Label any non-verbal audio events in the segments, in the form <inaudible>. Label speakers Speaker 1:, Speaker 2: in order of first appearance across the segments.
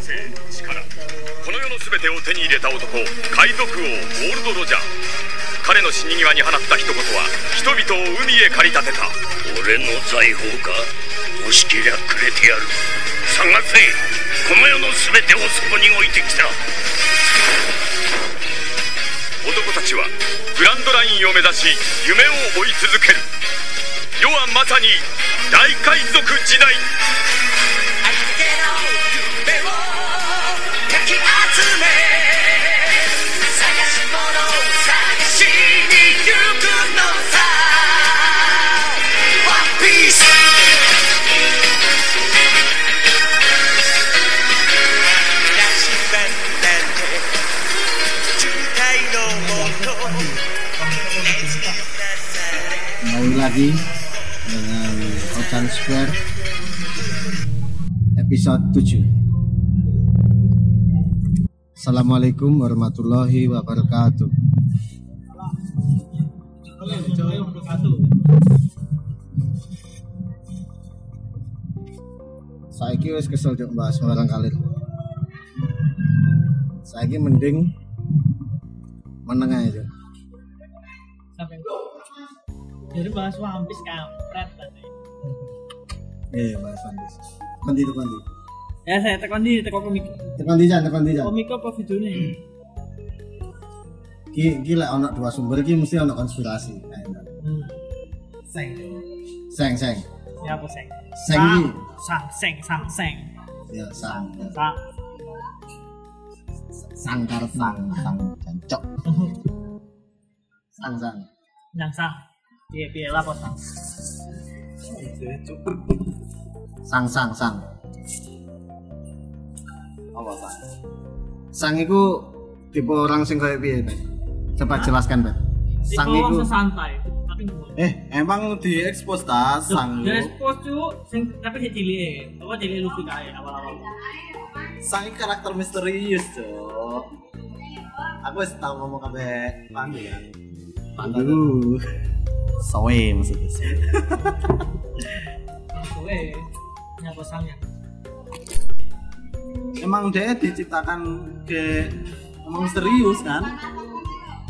Speaker 1: 生力この世の全てを手に入れた男海賊王ゴールド・ロジャー。彼の死に際に放った一言は人々を海へ駆り立てた。
Speaker 2: 俺の財宝か？欲しけりゃくれてやる。探せこの世の全てをそこに置いてきた。
Speaker 1: 男たちはグランドラインを目指し夢を追い続ける。世はまさに大海賊時代
Speaker 3: lagi dengan Ocean Square episode 7 Assalamualaikum warahmatullahi wabarakatuh. Saiki wis kesel juk bahas orang kalir Saiki mending menengah aja
Speaker 4: jadi bahas One Piece kampret tadi
Speaker 3: Iya, bahas One Piece. Kondi itu kondi.
Speaker 4: ya saya tekan di tekan komik
Speaker 3: Tekan di jan, tekan di jan.
Speaker 4: komik apa videonya
Speaker 3: Ki ki lek ana dua sumber ki mesti ana konspirasi.
Speaker 4: Hmm. seng
Speaker 3: Seng seng.
Speaker 4: ya apa seng
Speaker 3: Seng ki
Speaker 4: sang seng sang seng
Speaker 3: ya sang.
Speaker 4: sang
Speaker 3: Sang karep sang sang jancok. <laughs> Sang sang.
Speaker 4: yang sang piye piye lah sang
Speaker 3: Sang sang sang. Apa sang? Sang iku tipe orang sing koyo piye, Bet? Coba jelaskan, Bet. Sang
Speaker 4: Tipe
Speaker 3: iku
Speaker 4: tapi ngono
Speaker 5: Eh, emang diekspos ta sang lu?
Speaker 4: expose cu, sing tapi dia cilik, apa cilik Luffy kae awal-awal.
Speaker 5: Sang iki karakter misterius, Cok. Aku wis tau ngomong kabeh Pandu kan.
Speaker 3: Aduh.
Speaker 5: Soe maksudnya.
Speaker 4: Kowe nyapa sangnya.
Speaker 5: Emang dia diciptakan ke emang misterius kan?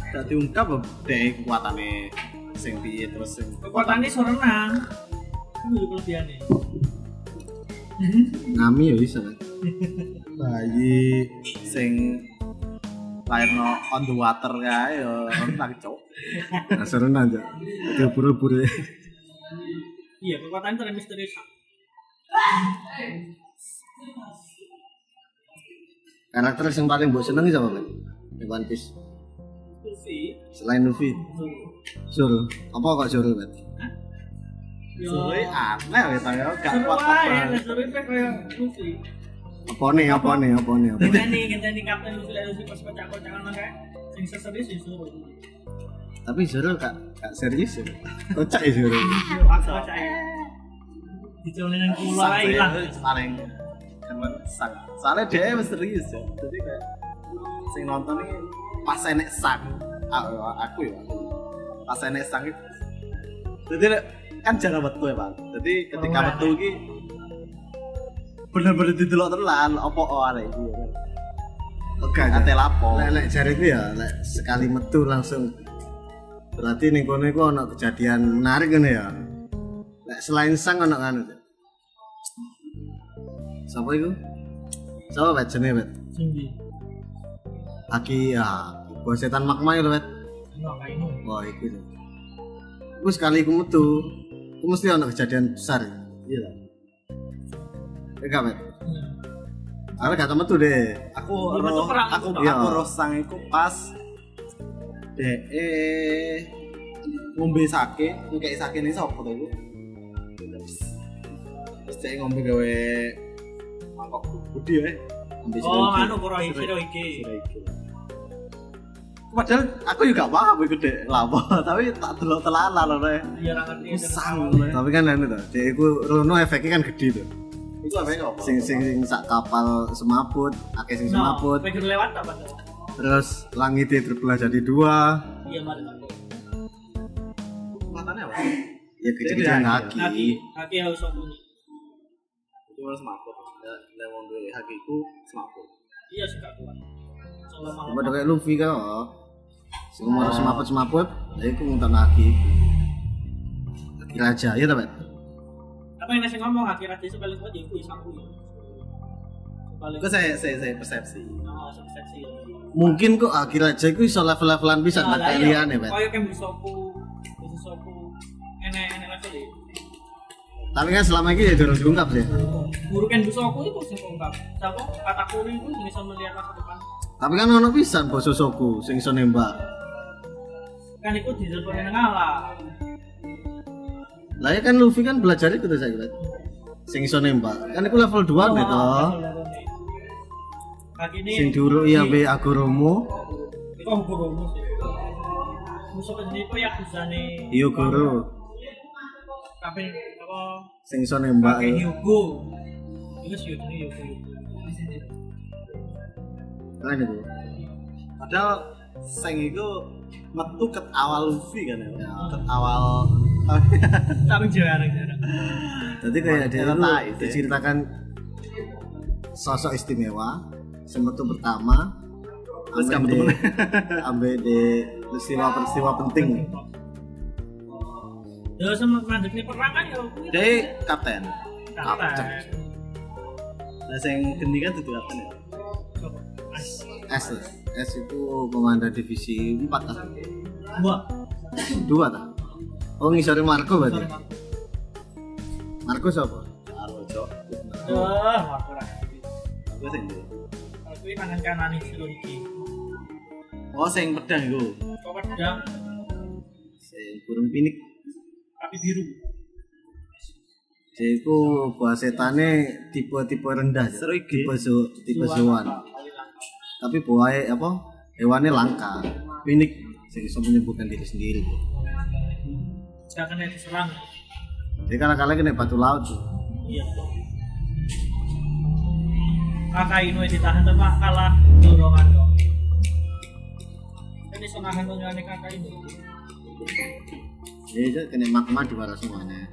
Speaker 5: Gak diungkap deh kekuatannya sing piye terus sing
Speaker 4: Kekuatannya so renang. Itu kelebihannya.
Speaker 3: Ngami ya bisa,
Speaker 5: bayi sing lairno on the water kae ya renang cok.
Speaker 3: Dasar aja. Dia buru-buru.
Speaker 4: Iya, kekuatannya terlalu misterius.
Speaker 3: Karakter yang paling mbok seneng siapa, Bet? Di One Piece.
Speaker 4: Luffy.
Speaker 3: Selain Luffy. Zul. Apa kok Zul, Bet?
Speaker 4: Yo.
Speaker 5: Soalnya aneh ya, gak
Speaker 4: Seru
Speaker 5: kuat
Speaker 4: seru pe kayak Luffy.
Speaker 3: Apa nih, apa nih, apa nih, apa nih?
Speaker 4: Ngenteni, ngenteni kapten Luffy lah Luffy pas kocak-kocakan mah kayak sing serius ya suruh.
Speaker 3: Tapi Zul gak, gak serius ya. Kocak ya
Speaker 4: aku kocak ya.
Speaker 5: Sang
Speaker 4: lah
Speaker 5: sih,
Speaker 4: ilang.
Speaker 5: paling demen sang. Soalnya dia misterius ya. Jadi kayak sing nonton ini pas enek sang. Aku, aku ya. Pas enek sang itu. Jadi kan jangan metu ya, Pak. Jadi ketika
Speaker 4: Oh,
Speaker 5: metu iki bener-bener didelok tenan apa oh arek iki.
Speaker 3: Oke,
Speaker 5: Ate lapo.
Speaker 3: Lek lek jariku ya, lek sekali metu langsung berarti ning kono iku ana kejadian menarik ngene ya. Lek selain sang ana kan. Sapa iku? Sapa bet jenenge bet?
Speaker 4: Sing di.
Speaker 3: Aki ya, bos setan magma itu bet. Wah, iku. Iku sekali iku metu, iku mesti ana kejadian besar. Iya. Enggak bet. Aku gak tau metu deh.
Speaker 5: Aku roh, aku
Speaker 3: Iya.
Speaker 5: aku roh sang iku pas de ngombe sake, ngekek sake ning sapa to iku? Terus dia ngombe gawe mangkok budi ya. Ngombe
Speaker 4: Oh, anu Kurohige, Shirohige.
Speaker 5: Shirohige. Padahal aku juga paham iku dek lapo, <laughs> tapi tak delok telala lho Rek.
Speaker 4: Iya ra ngerti.
Speaker 5: Sang.
Speaker 3: Tapi kan anu tuh, dia iku Rono efeknya kan gede tuh.
Speaker 5: Iku ya?
Speaker 3: Sing sing sing sak kapal semaput, akeh sing
Speaker 4: No,
Speaker 3: semaput.
Speaker 4: pengen lewat apa?
Speaker 3: Terus langitnya terbelah jadi dua.
Speaker 4: Iya, mari mari.
Speaker 5: Kekuatannya apa?
Speaker 3: Ya gede-gedean
Speaker 5: Dia
Speaker 3: kaki.
Speaker 4: Kaki, kaki harus sembunyi.
Speaker 5: Cuma semaput. nek wong duwe hak iku semaput.
Speaker 4: Iya gak kuat.
Speaker 3: Coba kayak Luffy kan oh. Sing mau semaput-semaput, ya iku nguntan lagi. Lagi raja, ya ta?
Speaker 4: Apa yang nasi ngomong akhir akhir sebalik kuat ya kuis aku ya. Sebalik.
Speaker 5: Iku saya saya saya persepsi.
Speaker 4: Oh, seksi.
Speaker 3: Mungkin kok akhir raja iku iso level-levelan bisa
Speaker 4: Nah,
Speaker 3: tak
Speaker 4: lah,
Speaker 3: kalian
Speaker 4: iya.
Speaker 3: ya, Bet.
Speaker 4: Kayak yang bisoku, bisoku, enek enek level ya.
Speaker 3: Tapi kan selama ini ya durung diungkap sih.
Speaker 4: Guru kan bisoku itu sih ungkap. Siapa kata kuri itu yang bisa melihat masa depan.
Speaker 3: Tapi kan ono pisan bos Sosoku sing iso nembak.
Speaker 4: Kan itu di depan yang ngalah.
Speaker 3: Lah ya kan Luffy kan belajar itu saya Bet. Sing iso nembak. Kan iku level 2 nih toh.
Speaker 4: Kaki ini.
Speaker 3: Sing diurui ambe Agoromo,
Speaker 4: Itu aku guru sih. Musuh itu ya kusane.
Speaker 3: Hyogoro.
Speaker 4: Tapi apa?
Speaker 3: Sing iso nembak. Ya.
Speaker 4: Hyugo. Itu sih itu Hyugo.
Speaker 3: Keren itu.
Speaker 5: Padahal Seng itu metu ket awal Luffy kan ya. Ket awal
Speaker 4: Tapi jarang-jarang.
Speaker 3: Jadi kayak dia itu
Speaker 5: itu ya.
Speaker 3: diceritakan sosok istimewa semetu pertama
Speaker 5: Terus kamu
Speaker 3: di-
Speaker 5: temen. <laughs>
Speaker 3: ambe di peristiwa-peristiwa penting
Speaker 4: Ya sama mandeknya perang kan ya itu.
Speaker 5: Dia kapten.
Speaker 4: Kata.
Speaker 5: Nah sing gendi kan dudu kapten ya.
Speaker 3: S S itu komandan divisi 4 ah.
Speaker 4: Dua.
Speaker 3: dua tak oh ngisori Marco berarti
Speaker 4: Sorry, Marco.
Speaker 3: Marco siapa
Speaker 5: cok.
Speaker 4: Wah, Marco lah.
Speaker 5: Aku sing
Speaker 4: ini tangan kanan silo iki.
Speaker 5: Oh sing pedang iku.
Speaker 4: Kau pedang
Speaker 3: sing burung pinik
Speaker 4: api biru.
Speaker 3: jadi itu buah setane tipe-tipe rendah
Speaker 5: iki.
Speaker 3: tipe su, tipe
Speaker 4: Zuan.
Speaker 3: suan tapi buah apa hewannya langka pinik sing bisa menyembuhkan diri sendiri
Speaker 4: Gak kena diserang.
Speaker 3: jadi kala-kala kena batu laut tuh
Speaker 4: Iya. Kakak Inu ditahan tapi kalah dorongan kok. Kan iso nahan donyane kakak Inu.
Speaker 3: jadi itu kena magma di luar semuanya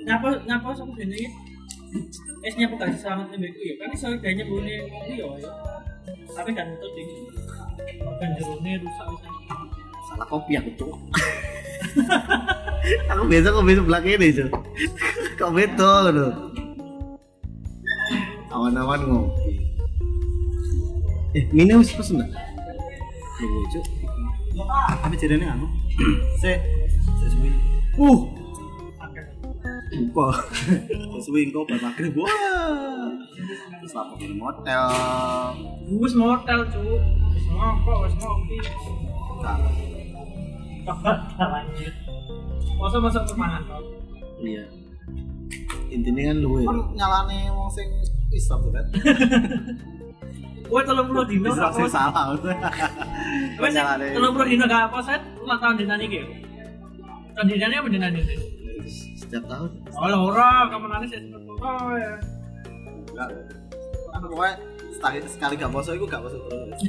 Speaker 4: Nyapa nyapa sama gini esnya bukan selamat tembeku ya kan iso gayanya bunyi ngopi ya. Tapi kan itu ding. Organ jerone rusak bisa.
Speaker 3: salah kopi aku tuh <laughs> aku biasa kopi sebelah kiri tuh kok betul loh awan-awan ngopi eh ini wis pesen enggak Iya, Cuk.
Speaker 5: Tapi jadinya anu. <clears throat> Se sesuai.
Speaker 3: Uh,
Speaker 4: Oke.
Speaker 3: lupa.
Speaker 5: Sesuai engko bar maghrib. Wah. Terus lapor di motel.
Speaker 4: Wis motel cu. Wis ngokok, wis ngopi.
Speaker 5: Kak.
Speaker 4: Lanjut. Masa kok.
Speaker 3: Iya. Intinya kan lu ya.
Speaker 5: Kan nyalane wong sing Islam tuh kan.
Speaker 4: Gue tolong puluh dino gak
Speaker 5: salah.
Speaker 4: Gue sih
Speaker 5: nyalane.
Speaker 4: tolong puluh dino gak pos set. Ulang tahun dinan iki. Tahun dinannya apa dinan ini?
Speaker 3: Setiap tahun.
Speaker 4: Oh lah ora, kamu nangis ya. Oh ya.
Speaker 5: Enggak. Kan pokoknya sekali sekali gak poso gak poso terus.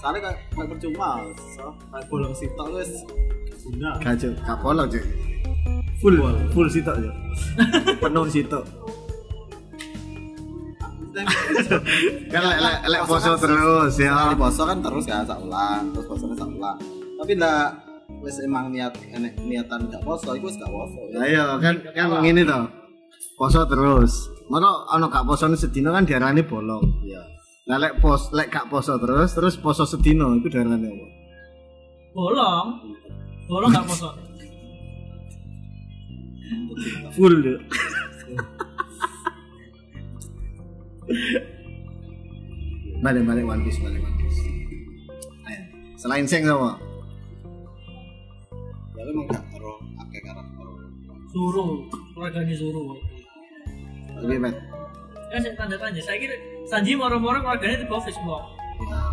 Speaker 5: Soalnya kayak percuma, so kayak bolong sitok wis guna.
Speaker 3: Kacau, kapolo cuy. Full, full sitok ya. <laughs> Penuh sitok. Kan lek lek lek poso terus ya.
Speaker 5: Poso kan terus kan sak ulang, terus posonya sak ulang. Tapi lah wis emang niat enek niatan gak poso, iku wis gak poso.
Speaker 3: Lah iya kan kan ngene to. Poso terus. Maka ana gak posone sedina kan diarani bolong.
Speaker 5: Iya.
Speaker 3: Lah lek pos lek gak poso terus terus poso sedina iku diarani apa?
Speaker 4: Bolong. Bolong gak poso.
Speaker 3: Full balik balik One Piece balik One Piece. Ayo. Selain Seng sama
Speaker 5: Ya memang gak terlalu akeh karakter.
Speaker 4: Suruh. Keluarganya suruh.
Speaker 3: lebih bet.
Speaker 4: Ya saya tanda tanya. Saya kira Sanji moro-moro keluarganya di bawah semua.
Speaker 3: Ya.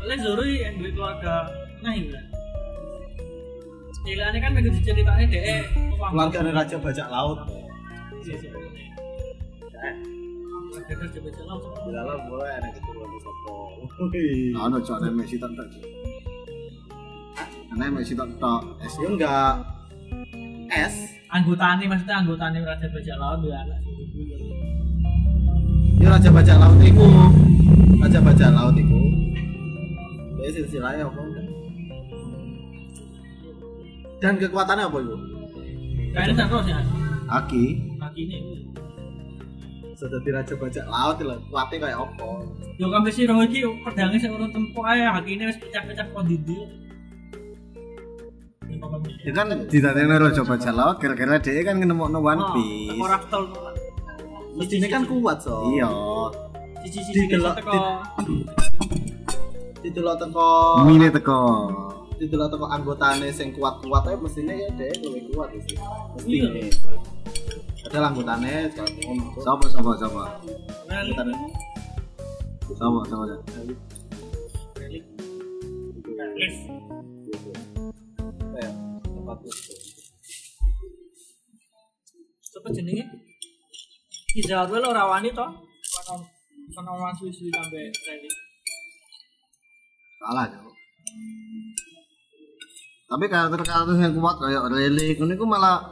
Speaker 4: Oleh Zoro yang duit keluarga nah iya. Cilane kan begitu ceritanya deh.
Speaker 5: Keluarga raja bajak laut.
Speaker 4: Keluarga kerja baca laut.
Speaker 5: Bilala boleh enek keturunan sopo.
Speaker 3: Nah, ono cok nek Messi tok tok. Nek Messi. Es
Speaker 5: Ya enggak S
Speaker 4: anggotane maksudnya anggotane Raja Bajak Laut dua anak
Speaker 5: Ya raja bajak laut iku. Raja bajak laut iku. Ya silsilahnya apa? Dan kekuatannya apa itu?
Speaker 4: kayaknya tak tahu sih
Speaker 5: Aki.
Speaker 4: kaki ini
Speaker 5: Sudah di raja bajak laut lho. Kuatnya kayak apa?
Speaker 4: yo kabeh sira iki pedange sing urut tempok ae haki ini wis pecah-pecah kok ndi
Speaker 3: Ya kan didatengno raja bajak laut kira-kira dia kan ngemokno One Piece.
Speaker 4: Ora tol.
Speaker 5: Mestinya kan kuat so.
Speaker 3: Iya.
Speaker 4: Cici-cici
Speaker 5: Didelok-
Speaker 4: teko.
Speaker 5: Didelok teko
Speaker 3: Mine teko.
Speaker 5: didelok teko anggotane sing kuat-kuat ae mestinya ya deh lebih kuat sih.
Speaker 4: Iya.
Speaker 5: Mestinya. Padahal anggotane.
Speaker 3: Sopo sopo sopo.
Speaker 5: Anggotane
Speaker 3: Sopo sopo.
Speaker 5: kayak tempat itu.
Speaker 4: Apa jenenge? Izal wae ora wani to. Kono kono wan suwi-suwi sampe training.
Speaker 3: Salah Cok. Tapi karakter-karakter yang kuat kayak Rele ngono iku malah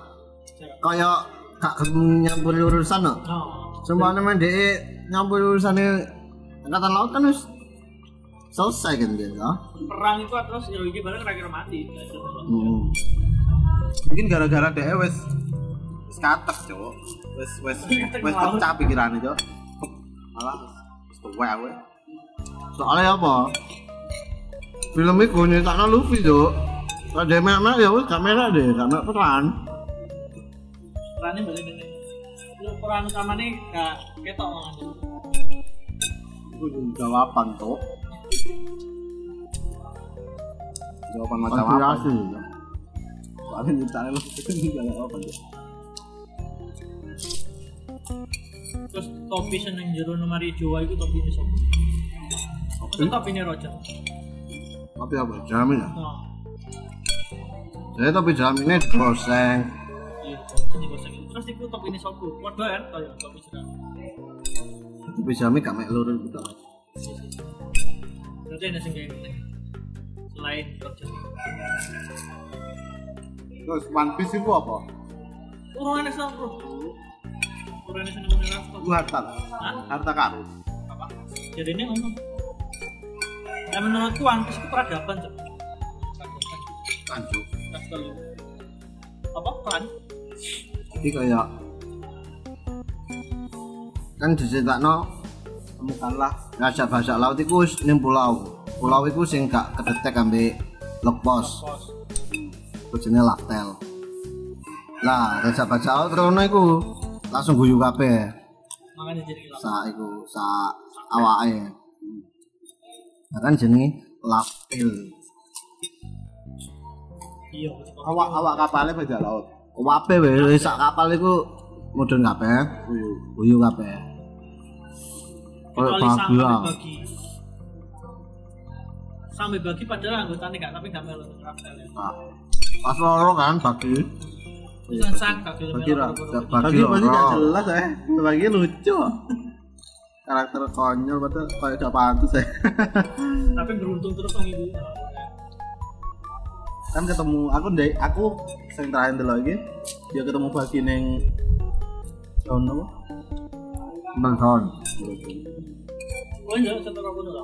Speaker 3: kayak gak nyampur urusan no.
Speaker 4: Oh.
Speaker 3: Sumpah nemen dhek nyampur urusane angkatan laut kan wis selesai kan dia ya.
Speaker 4: Perang itu terus hero iki bareng kira-kira mati.
Speaker 3: Hmm.
Speaker 5: Mungkin gara-gara dia wes wes katek, Cok. Wes wes
Speaker 4: Katek
Speaker 5: wes
Speaker 4: laut.
Speaker 5: pecah pikirane, Cok. Malah wes tuwek kowe.
Speaker 3: Soalnya apa? Film itu nyetakno Luffy Cok. Ada merah ya wis gak merah deh, gak merah peran.
Speaker 4: Perane balik ini. Lu peran utamane gak ketok malah.
Speaker 5: Itu jawaban, Cok. Jawaban macam apa?
Speaker 3: Konspirasi.
Speaker 5: Soalnya nyiptain lu itu <laughs> jawaban, Cok.
Speaker 4: Terus topi seneng jero nomari Jawa itu topi ini sopo? Itu topi ini Roger.
Speaker 3: Tapi apa? Jamin ya?
Speaker 4: Nah,
Speaker 3: Jadi tapi jaminnya digoseng.
Speaker 4: iya, ini goseng. Terus itu topi ini sopo? Waduh kan, kayak topi cerah.
Speaker 3: Tapi jamin gak mek loro gitu.
Speaker 4: Berarti ada sing kayak. Selain Roger.
Speaker 5: Terus One Piece itu apa?
Speaker 4: Urung enak sama bro. Enak seneng
Speaker 5: Itu harta.
Speaker 4: Hah?
Speaker 5: Harta karun.
Speaker 4: Apa? Jadi ini ngomong. Ya menurutku One Piece itu peradaban cok. Kali. Apa peran?
Speaker 3: Jadi kayak kan diceritakno
Speaker 5: Temukanlah
Speaker 3: raja bajak laut wis ning pulau. Pulau iku sing gak kedetek ambek lokpos.
Speaker 4: Pos.
Speaker 3: Bojone Laftel. Lah, raja bajak laut rono iku langsung guyu kabeh.
Speaker 4: Makanya jadi.
Speaker 3: Sa iku sa awake. Nah, kan jenenge Laftel.
Speaker 4: Iya.
Speaker 5: awak awak kapalnya bajak laut.
Speaker 3: Wape wis sak kapal iku mudhun kabeh.
Speaker 5: Guyu.
Speaker 3: Guyu kabeh.
Speaker 4: Kecuali sampai bagi. Sampai bagi padahal anggotanya gak tapi gak melu Raftel ya.
Speaker 3: Nah, Pas loro kan bagi.
Speaker 4: Terus sang gak gelem
Speaker 3: Bagi
Speaker 4: melu
Speaker 3: ra-
Speaker 4: boro-boro.
Speaker 3: bagi
Speaker 5: Bagi pasti gak jelas ya. Bagi lucu. Karakter konyol betul kayak gak pantas ya. <laughs>
Speaker 4: Tapi beruntung terus wong ibu.
Speaker 5: kan ketemu aku ndek aku sing terakhir dulu lagi dia ketemu bagi neng tahun apa?
Speaker 3: Bangson.
Speaker 4: Oh iya, satu aku dulu.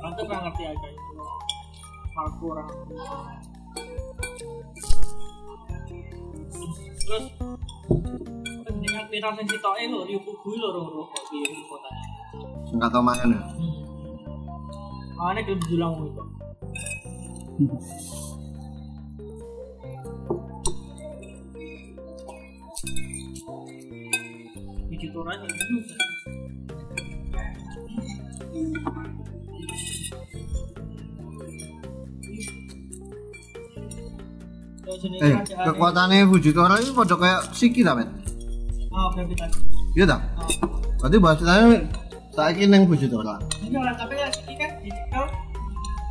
Speaker 4: Nanti kan ngerti aja itu. Orang. Terus dengan viral sing sitoke lho, Ryu Fugu lho rong kok piye kotanya.
Speaker 3: Sing gak tau mangan ya.
Speaker 4: Hmm. Awalnya gelem julang itu. Biji toran itu.
Speaker 3: Eh, kekuatannya Fujitora ini pada kayak Siki ta, Bet?
Speaker 4: Oh, gravitasi.
Speaker 3: Iya ta?
Speaker 4: Oh.
Speaker 3: Berarti bahasanya saiki nang Fujitora.
Speaker 4: Enggak lah, tapi kan ini kan dicekel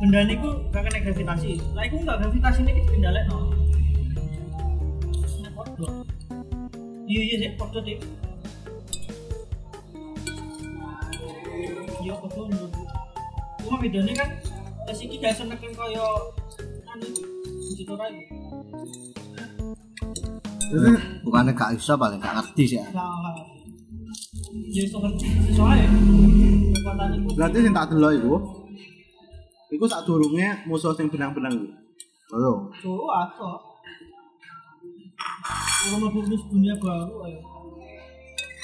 Speaker 4: benda niku gak kena gravitasi. Lah iku enggak gravitasi ini kendalek no. Iya iya sih podo sih. Iya menurutku. Cuma bedanya kan tes iki gak seneng kaya anu. Digital itu.
Speaker 3: Bukannya gak iso paling gak ngerti sih. ya.
Speaker 4: Iso ngerti iso ae.
Speaker 5: Berarti sing tak delok iku. Iku sak durunge musuh sing benang-benang iku.
Speaker 3: Oh.
Speaker 4: Tuh, atau. Kalau mau fokus dunia baru, ayo.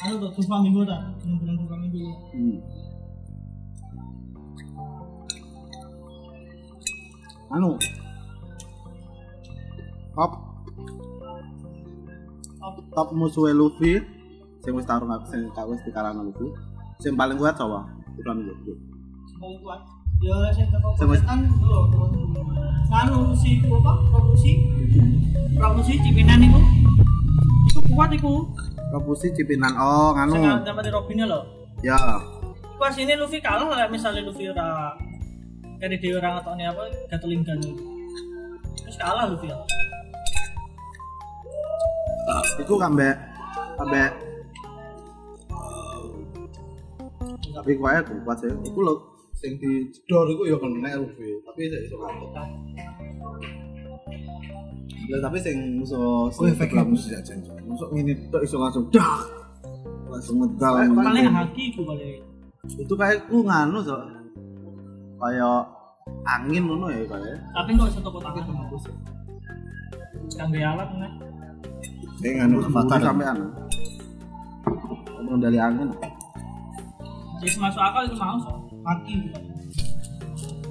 Speaker 4: Anu tuh, tumpah minggu tak? Bener-bener tumpah minggu.
Speaker 5: Hmm. Anu. Top
Speaker 4: Top.
Speaker 5: musuhe Luffy sing wis tarung aku sing tak wis dikalahno Luffy. Sing paling kuat sapa? Udah minggu.
Speaker 4: Paling kuat. Ya, saya teko kan lho. Anu si apa? Produksi. Produksi Cipinan itu. Itu kuat iku.
Speaker 5: Kapusi cipinan oh
Speaker 4: Sing
Speaker 5: nganu.
Speaker 4: dapat Robin lho.
Speaker 5: Ya.
Speaker 4: Pas ini Luffy kalah lah misalnya Luffy ora dari dia orang atau apa Gatling Gun terus kalah Luffy ya
Speaker 5: Iku kambe kambe tapi kuat aku kuat sih. Iku lho sing di jedor iku ya kena Luffy, tapi saya iso ngantuk. Lah tapi sing musuh
Speaker 3: Oh efeknya mesti aja. Masuk ngene tok iso langsung dak. Langsung medal.
Speaker 5: Paling-
Speaker 4: haki itu paling
Speaker 5: itu kayak ku nganu so kayak angin ngono ya kayak
Speaker 4: tapi nggak bisa toko tangan kangge alat nih
Speaker 3: Saya nganu avatar.
Speaker 5: sampai anu mengendali angin.
Speaker 4: Jadi masuk akal itu mau so. Itu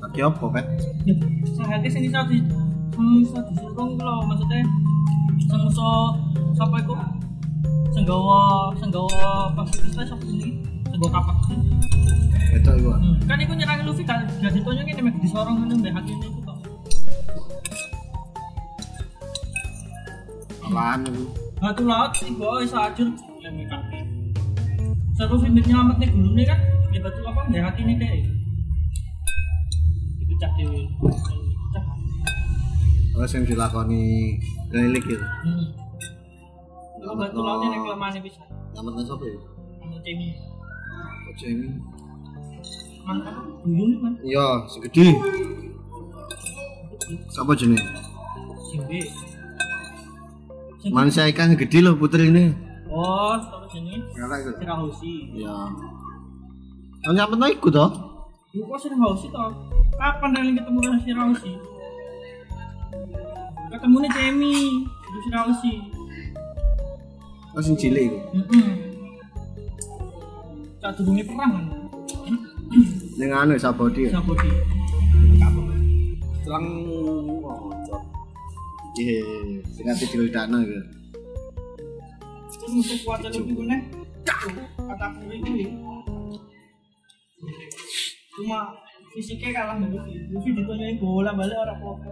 Speaker 3: Kaki apa, Pet?
Speaker 4: sehati sing bisa di disuruh itu loh maksudnya sing iso siapa itu sing gawa sing gawa pasifitas siapa ini sing gawa kapak.
Speaker 3: Itu iku.
Speaker 4: Hmm, kan iku nyerang Luffy gak gak ditonyokin mek disorong ngono mbek haki itu
Speaker 3: Apaan itu?
Speaker 4: batu laut iku iso ajur lem kaki satu film nyelamet nih gulune kan ya batu apa mbek haki nih deh dipecah dipecah
Speaker 3: Terus yang dilakoni Gailik gitu.
Speaker 4: hmm. Itu batu lautnya nih kelemahannya bisa
Speaker 3: Namanya siapa ya?
Speaker 4: anu cemi
Speaker 3: Ojo ini.
Speaker 4: mantap duyung kan
Speaker 3: Iya, segede. Siapa jenis?
Speaker 4: simbe
Speaker 3: Manusia ikan gede loh putri ini.
Speaker 4: oh apa jenis
Speaker 3: Ngerti itu.
Speaker 4: Sirahoshi
Speaker 3: Iya. Oh, nyampe no ikut toh?
Speaker 4: Iku kok Sirahoshi toh kapan kalian ketemu dengan Sirahoshi ketemu nih Cemi itu Sirahoshi
Speaker 3: Oh, sing cilik itu.
Speaker 4: Heeh. Tak durunge perang kan.
Speaker 3: Yang anu Sabodi ya?
Speaker 4: Sabodi.
Speaker 5: serang oh,
Speaker 3: Iya, sing ati diledakno gitu.
Speaker 4: Terus musuh kuat dari itu nih. Kata kuri itu. Cuma fisiknya kalah dengan Luffy. Luffy ditonyokin bola balik orang apa.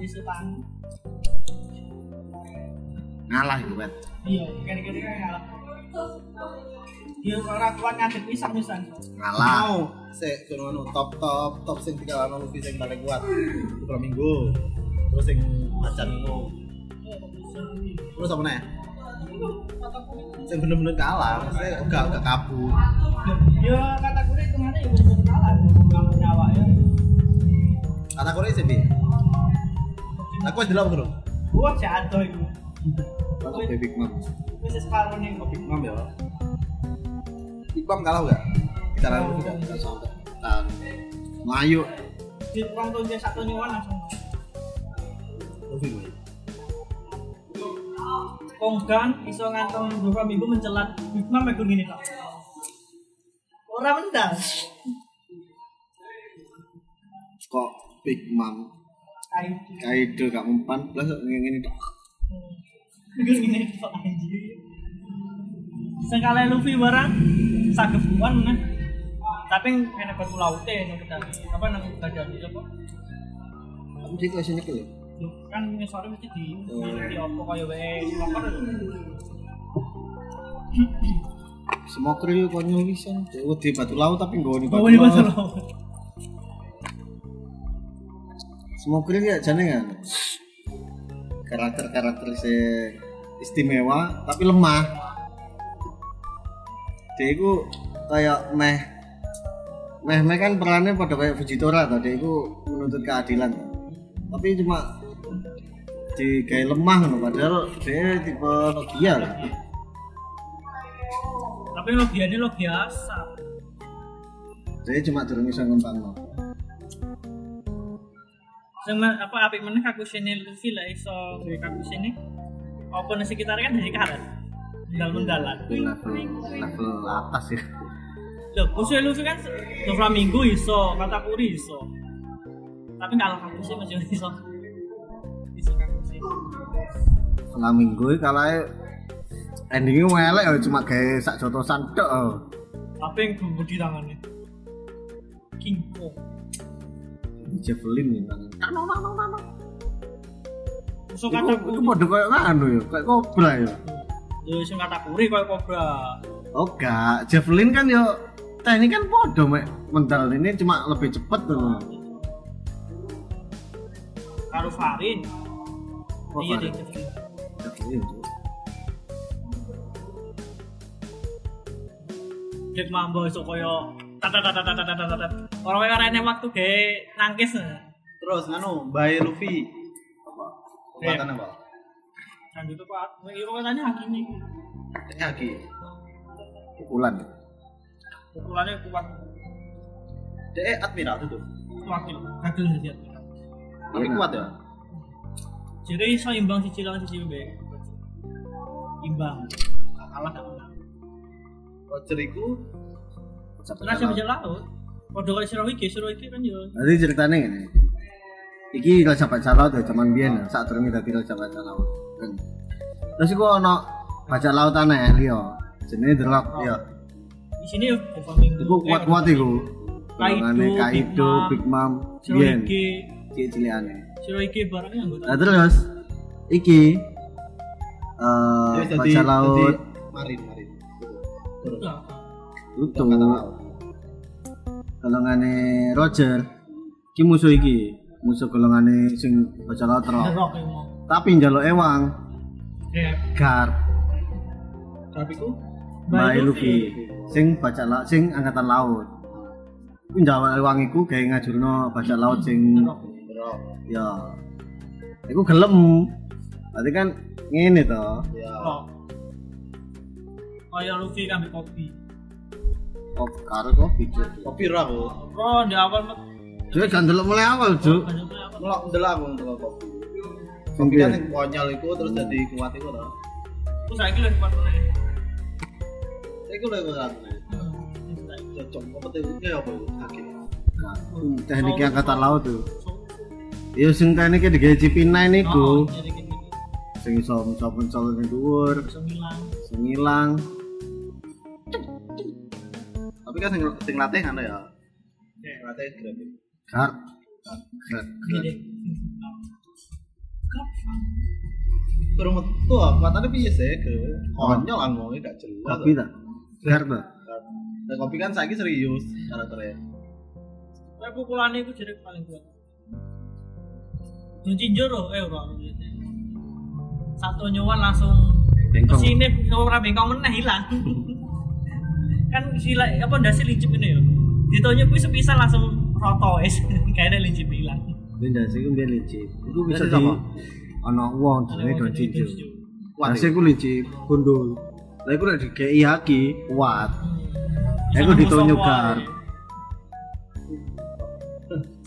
Speaker 4: Di setan.
Speaker 3: Ngalah itu, Pet.
Speaker 4: Iya, kira-kira kalah. Dia orang kuat ngadep pisang pisan.
Speaker 3: Ngalah.
Speaker 5: mau sik kono anu top top top sing dikalahno Luffy sing paling kuat itu minggu terus sing macan ngono terus apa nih sing bener-bener kalah maksudnya gak gak kabur
Speaker 4: Ya kata kuri itu mana ya bener-bener kalah. Kalah nyawa ya.
Speaker 5: kata kore sih bi aku wis delok bro
Speaker 4: Wah, jatuh itu.
Speaker 3: Aku Big Mom.
Speaker 4: Wis separuh nih kok.
Speaker 5: Big Mom ya Big Mom kalah gak kita lalu tidak
Speaker 3: Enggak sampai. Tan. Melayu.
Speaker 4: Di ruang tuh dia satu nyawa langsung. Konggan iso beberapa minggu mencelat kok. Orang mendal.
Speaker 3: Kok Big Mom. Kaido gak mempan plus ngene tok.
Speaker 4: Anjir. Sekali Luffy barang sagepuan nah. Tapi kena batu laute nang. Apa nang badan apa?
Speaker 3: Kamu sih sini kele.
Speaker 4: Loh, kan sore mesti di di opo kaya wae
Speaker 3: Semua kru konyol pisan. Cek wedi batu laut tapi
Speaker 4: bawa di batu
Speaker 3: laut. Semua kru ya jane kan. Karakter-karakter se istimewa tapi lemah. Dia itu kayak meh meh meh kan perannya pada kayak Vegetora tadi itu menuntut keadilan. Tapi cuma di kayak lemah ngono padahal dia tipe Nokia lah.
Speaker 4: Tapi lo biasanya lo biasa.
Speaker 3: Dia cuma durung iso ngembangno.
Speaker 4: Sama apa apik meneh kaku sini Luffy lah iso gawe kaku sini. Apa nasi sekitar kan dari karet. Mendal-mendalan.
Speaker 3: Itu level level atas ya.
Speaker 4: Loh, khususnya Luffy kan Doflamingo iso, Katakuri iso. Tapi kalau kaku sih masih iso. Iso
Speaker 3: Flamingo iki kalahe endingnya welek ya cuma kayak sak jotosan tok. oh.
Speaker 4: Apa yang gue di tangannya? King Kong.
Speaker 3: Ini Javelin nih tangan.
Speaker 4: Musuh
Speaker 3: Iku iku
Speaker 4: Katakuri.
Speaker 3: padha koyo anu ya, kayak kobra ya.
Speaker 4: Yo sing Katakuri koyo kobra.
Speaker 3: Oh gak, Javelin kan yo teknik kan podo mek mental ini cuma lebih cepet tuh.
Speaker 4: Karo Farin
Speaker 3: iya,
Speaker 4: iya,
Speaker 3: iya.
Speaker 4: deh
Speaker 3: iya,
Speaker 4: Dek koyo waktu ge nangkis.
Speaker 5: Terus anu, Bae Luffy. Apa? Kekuatan apa?
Speaker 4: Kan itu Pak, iki kekuatannya Haki
Speaker 5: nih. Haki.
Speaker 3: Pukulan.
Speaker 4: Pukulannya kuat.
Speaker 5: Dek admiral itu.
Speaker 4: Wakil, wakil jadi
Speaker 5: admiral.
Speaker 3: Tapi
Speaker 5: kuat nah. ya?
Speaker 4: Jadi so imbang sih lawan sih baik. Imbang. Kalah gak menang.
Speaker 5: Voucher iku
Speaker 4: setelah saya belajar laut. Padha karo Siro iki, Siro iki kan yo.
Speaker 3: Jadi ceritanya gini. Iki raja bajak laut ya biar biyen saat turun kita tidak raja bajak laut. Terus iku baca lautan ya aneh liyo. Jenenge Drolok iya. yo.
Speaker 4: Di sini ya,
Speaker 3: Iku kuat-kuat itu.
Speaker 4: Kaido,
Speaker 3: Kaido, Big Mom,
Speaker 4: Bian.
Speaker 3: Cilik-cilikane
Speaker 4: cewek iki barangnya anggota.
Speaker 3: Nah, terus iki
Speaker 5: uh,
Speaker 3: ya, laut.
Speaker 5: marin itu
Speaker 3: golongane Roger. Ki musuh iki. Musuh golongane sing baca laut rock tapi njaluk ewang
Speaker 4: yeah.
Speaker 3: garp.
Speaker 5: Garp iku?
Speaker 3: Mbak sing baca laut sing angkatan laut. Jawa Wangiku kayak ngajurno baca laut sing ya, aku Iku gelem. Berarti kan ngene to.
Speaker 5: Ya.
Speaker 4: Oh. Kaya Luffy kan kopi.
Speaker 3: Kopi karo kopi cuk.
Speaker 5: Kopi ra kok.
Speaker 4: Oh, di awal mek.
Speaker 3: Cuk, kan delok mulai awal, Cuk.
Speaker 5: Mulak ndelok aku ndelok kopi.
Speaker 3: Sing
Speaker 5: kan konyol iku terus jadi kuat iku to.
Speaker 4: Terus saiki lek kuat meneh.
Speaker 5: Saiki lek kuat meneh. Hmm, Cocok kompeten iki
Speaker 3: apa? Kaki. Teknik angkatan laut tuh. Iya sing kene iki
Speaker 4: digawe P9.
Speaker 3: Sing iso mencop mencol ning dhuwur.
Speaker 4: Sing ilang.
Speaker 3: Sing.
Speaker 5: Tapi kan sing sing latih ngono ya. Latih
Speaker 3: grafik. Kart.
Speaker 4: Kart.
Speaker 5: Kurang metu ah. aku matane piye sih ke? Konyol ah, anggone gak jelas.
Speaker 3: Kopi ta? Kart ta?
Speaker 5: Nah, kopi kan saiki serius karakternya.
Speaker 4: Tapi pukulannya itu jadi paling kuat nyuci jero eh ora satu nyawa langsung kesinip ora bengkong mana hilang. <laughs> Kan sila apa ndase lincip ini yo ya. ditonyo kuwi sepisan langsung roto es <laughs> kayaknya lincip hilang.
Speaker 3: Kuwi ndase gue biar lincip. Gue bisa di ana uang jenenge Don
Speaker 5: cincu,
Speaker 3: ndase gue lincip gundul. Lha iku nek kayak iaki kuat.
Speaker 4: Aku
Speaker 3: ditonyo
Speaker 4: garp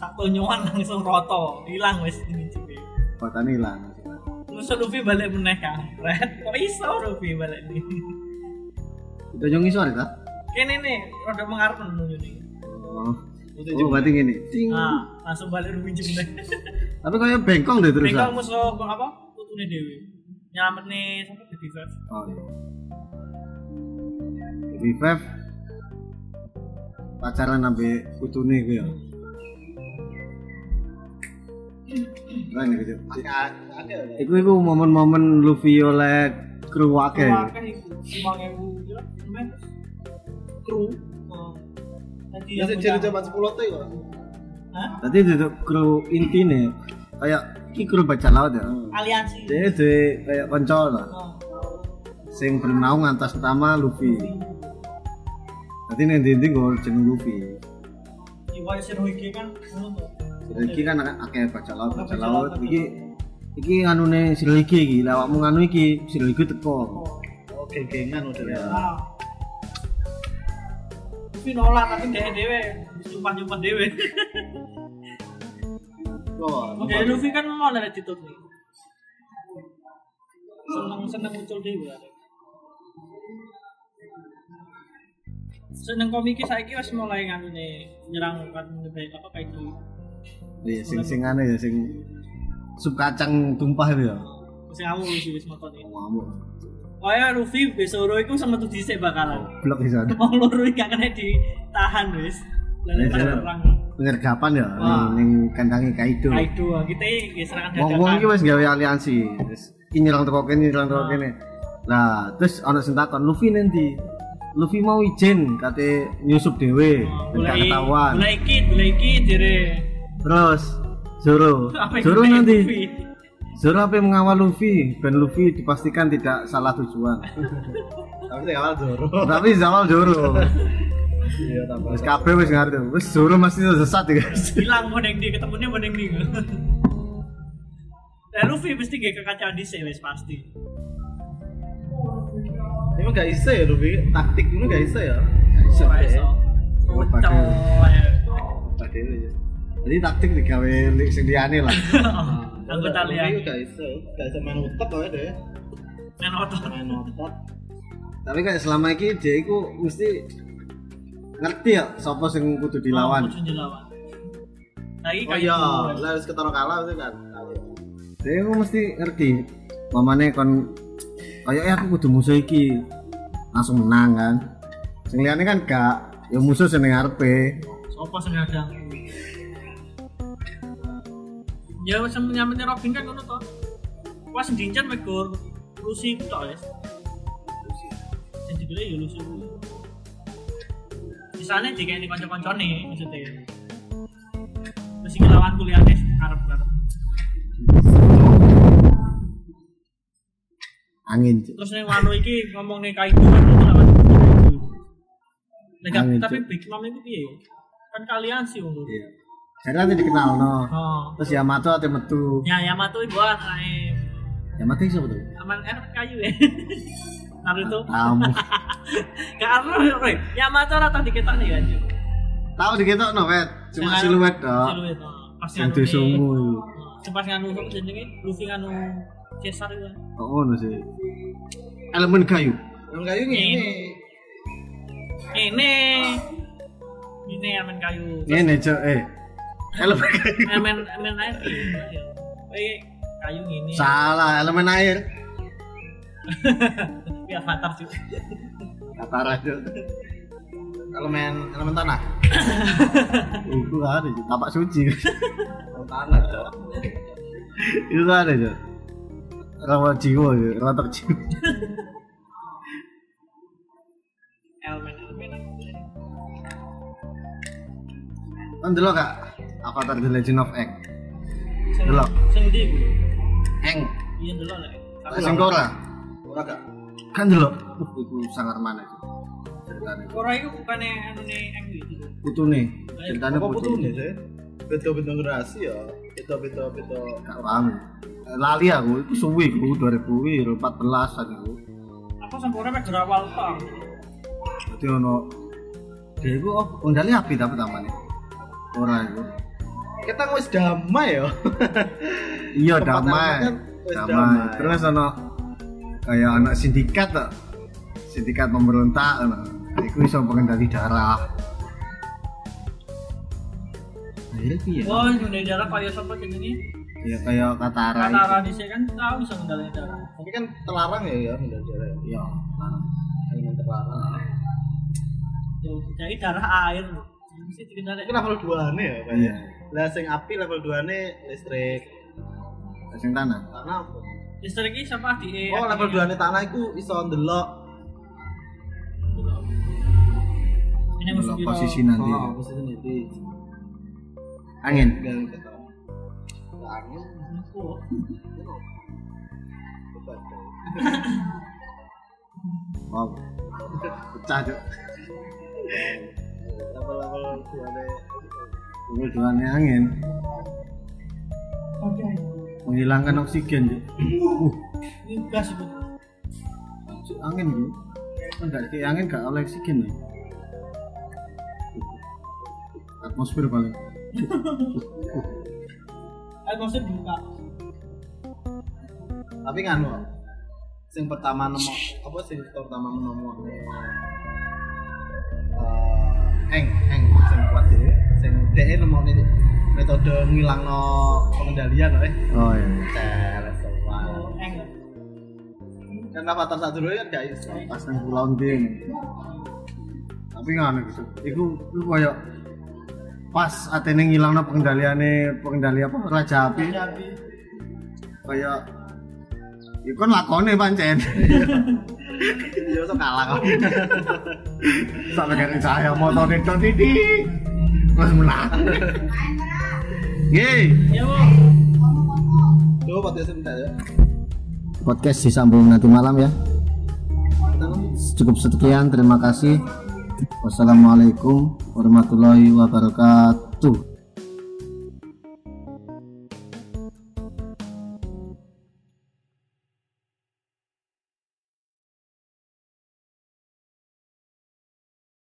Speaker 4: satu nyuwan langsung roto, hilang wis lincip.
Speaker 3: Kekuatan ilang.
Speaker 4: Terus Luffy balik meneh kan. Red, kok iso Luffy balik nih.
Speaker 3: Itu yang ngisor ta?
Speaker 4: Kene nih, rada mengarep nunjuk nih.
Speaker 3: Oh. Oh, berarti gini. Ting.
Speaker 4: Nah, langsung balik Luffy meneh.
Speaker 3: Tapi kayak bengkong deh terus.
Speaker 4: Bengkong musuh apa? Putune Dewi. Nyelamet nih sampai ke Diva.
Speaker 3: Oh iya. Fev pacaran sampai putune gue ya. Nah, gitu.
Speaker 5: Ada ada.
Speaker 3: Iku iku momen-momen Luffy oleh kru wake.
Speaker 4: Wakah iku 5000 kira lumayan.
Speaker 5: Kru.
Speaker 4: Oh. Tadi
Speaker 5: Ya jadi
Speaker 4: punya-
Speaker 5: zaman 10 tuh kok.
Speaker 4: Hah?
Speaker 3: Tadi itu kru intine kayak iki kru baca laut ya.
Speaker 4: Aliansi.
Speaker 3: Dia de kayak konco lah.
Speaker 4: Oh.
Speaker 3: Sing bernaung atas nama Luffy. Nanti nih dinding gue jeneng Luffy.
Speaker 4: Iwai Shirohige kan ngono
Speaker 3: iki kan akeh baca laut, baca laut. Iki iki anune siligi iki lah awakmu nganu iki siligi teko
Speaker 5: Oh, geng-gengan udah ya.
Speaker 4: Luffy nolak tapi dia dewe sumpah-sumpah dewe.
Speaker 5: Wah,
Speaker 4: Oke, Luffy kan mau ada attitude nih. Seneng-seneng muncul dewe. Seneng komiknya saiki wis mulai nganu nih nyerang kan apa kayak itu.
Speaker 3: Iya sing sing anu ya sing sup kacang tumpah itu ya
Speaker 4: Sing aku wis wis motor ini.
Speaker 3: ngamuk
Speaker 4: Kaya Luffy besoro iku sama tuh dhisik bakalan.
Speaker 3: blok di sana
Speaker 4: Wong loro iki gak kena ditahan wis. Lalu
Speaker 3: Iya, iya.
Speaker 4: perang.
Speaker 3: pengergapan ya ning kandange Kaido
Speaker 4: Kaido kita iki serangan
Speaker 3: wong-wong iki
Speaker 4: dadakan.
Speaker 3: wis gawe aliansi iki nyerang teko kene nyerang teko
Speaker 4: Ah.
Speaker 3: kene lah terus ana sing takon Luffy nanti Luffy mau izin kate nyusup dhewe ben gak ketahuan
Speaker 4: mulai iki, mulai iki dire.
Speaker 3: Terus Zoro Zoro nanti
Speaker 4: Luffy?
Speaker 3: Zoro apa yang mengawal Luffy ben Luffy dipastikan tidak salah tujuan
Speaker 5: Tapi awal Zoro.
Speaker 3: tapi zawal Zoro
Speaker 5: Iya,
Speaker 3: wis kabeh wis ngerti wis Zoro mesti sesat ya guys
Speaker 4: Hilang mau neng di ketemunya mau neng di. Nah, Luffy mesti gak kekacauan di wis pasti.
Speaker 5: Ini gak iso ya, Ruby. Taktik ini gak iso ya.
Speaker 3: Iso. Oh,
Speaker 4: Kocok.
Speaker 5: Tadi ini ya.
Speaker 3: Jadi taktik digawe sing liyane lah
Speaker 4: Anggota
Speaker 5: Ruby
Speaker 4: liane.
Speaker 5: gak iso. Gak iso main otot aja deh.
Speaker 4: Nang otot.
Speaker 5: Main otot.
Speaker 3: tapi kayak selama ini dia iku mesti ngerti ya sapa sing kudu dilawan
Speaker 4: Kudu dilawan. Lagi
Speaker 5: Oh
Speaker 4: kayak
Speaker 5: iya,
Speaker 4: gitu.
Speaker 5: lah harus ketara kalah itu kan.
Speaker 3: dia iku mesti ngerti mamane kon kayaknya aku kudu musuh iki langsung menang kan sing liyane kan gak ya musuh sing ning ngarepe
Speaker 4: Sopo sing ngadang. Ya wis nyampe Robin kan ngono to. Pas diincar megor Lucy ku tok wis. Sing digele ya Lucy ku. Sisane dikene kanca-kancane maksudnya. Terus iki lawan kuliahane karep-karep.
Speaker 3: angin Cuk.
Speaker 4: Terus ning wano iki ngomong ning Kaido kan itu lawan Kaido.
Speaker 3: Angin,
Speaker 4: tapi. Big Mom itu piye? Kan kalian sih
Speaker 3: iya jadi nanti dikenal no
Speaker 4: Oh.
Speaker 3: terus Yamato ate metu
Speaker 4: Ya Yamato iku anake
Speaker 3: Yamato iso betul
Speaker 4: aman enak kayu ya. <laughs> Naruto.
Speaker 3: kamu <laughs>
Speaker 4: Karena Roy, Yamato rata diketok nih kan.
Speaker 3: Tahu diketok no wet cuma siluet dok
Speaker 4: Siluet. oh. Pas
Speaker 3: yang
Speaker 4: nganu
Speaker 3: disungu
Speaker 4: nih, oh, Pas nganu jenenge Luffy nganu Caesar itu.
Speaker 3: oh ngono sih elemen kayu
Speaker 5: Yang kayu ngene.
Speaker 4: Ini ini aman kayu.
Speaker 3: ini cok eh elemen kayu
Speaker 4: Aman aman air. Eh kayu gini.
Speaker 3: salah elemen air
Speaker 4: Ya fatar sih.
Speaker 3: kata cok
Speaker 5: Elemen elemen tanah. <laughs>
Speaker 3: itu ada cok tapak suci
Speaker 5: Elemen tanah.
Speaker 3: Itu ada cok rawa jiwa cok rawa terjiwa
Speaker 4: Elemen elemen.
Speaker 3: kan dulu kak Avatar The Legend of Aang Delok.
Speaker 4: Sing ndi iku?
Speaker 3: Aang
Speaker 4: Iya delok lek.
Speaker 3: sing Korra
Speaker 5: Ora gak?
Speaker 3: kan dulu uh itu sangat mana
Speaker 4: itu bukannya anu nih eng gitu.
Speaker 3: putu nih ceritanya
Speaker 5: Apa
Speaker 3: putu
Speaker 5: putune sih? Beda-beda generasi ya. Beda-beda-beda.
Speaker 3: gak paham lali aku itu suwi aku 2014 an itu
Speaker 4: Aku sampai orang mek awal tok.
Speaker 3: Jadi ono dia itu oh undali api tapi tamane. Ora itu.
Speaker 5: Kita wis damai ya.
Speaker 3: Iya damai.
Speaker 5: kan
Speaker 3: Damai.
Speaker 5: damai.
Speaker 3: Terus ono kayak anak sindikat tuh. Sindikat pemberontak ono. Iku iso pengendali darah. Akhirnya piye?
Speaker 4: Oh, yang dari darah kayak sapa jenenge?
Speaker 3: Ya kayak Katara itu.
Speaker 4: Katara dhisik kan tahu bisa ngendalin darah.
Speaker 5: Tapi kan terlarang ya ya menurut saya.
Speaker 3: Iya.
Speaker 5: Elemen terlarang.
Speaker 4: Ya, Jadi darah air. Mesti dikendalikan.
Speaker 5: Itu level 2 ane ya Pak? Lah sing api level 2 ane listrik.
Speaker 3: Sing tanah.
Speaker 5: Tanah apa?
Speaker 4: Listrik iki sama di
Speaker 5: Oh level 2 ane tanah iku iso ndelok.
Speaker 4: Ini musuh
Speaker 3: Delok
Speaker 4: kita.
Speaker 3: posisi nanti.
Speaker 5: Oh, posisi nanti.
Speaker 3: Angin.
Speaker 5: Angin. <laughs>
Speaker 3: Wow. Pecah cok.
Speaker 5: Level-level 2 ane.
Speaker 3: Kebetulannya angin. menghilangkan oksigen Cuk. uh
Speaker 4: Ini gas itu.
Speaker 3: Cuk, angin gitu kan gak kayak angin gak oleh oksigen ya atmosfer paling
Speaker 4: Atmosfer buka.
Speaker 5: tapi nganu sing pertama nemu apa sing pertama nemu eh eng eng metode ngilangno pengendalian eh
Speaker 3: oh iya
Speaker 5: teles
Speaker 4: Oh, eng.
Speaker 5: kan avatar satu dulu kan gak iso
Speaker 3: pas nang pulau nding tapi nganu gitu. Iku iku koyo pas atene ngilangno pengendaliane pengendali apa? Raja api. Kaya iku kan lakone pancen
Speaker 5: iya iso kalah kok.
Speaker 3: Sampe kan saya motor itu titik terus menang
Speaker 5: Coba podcast sebentar ya.
Speaker 3: Podcast disambung nanti malam ya. Cukup sekian terima kasih. Wassalamualaikum warahmatullahi wabarakatuh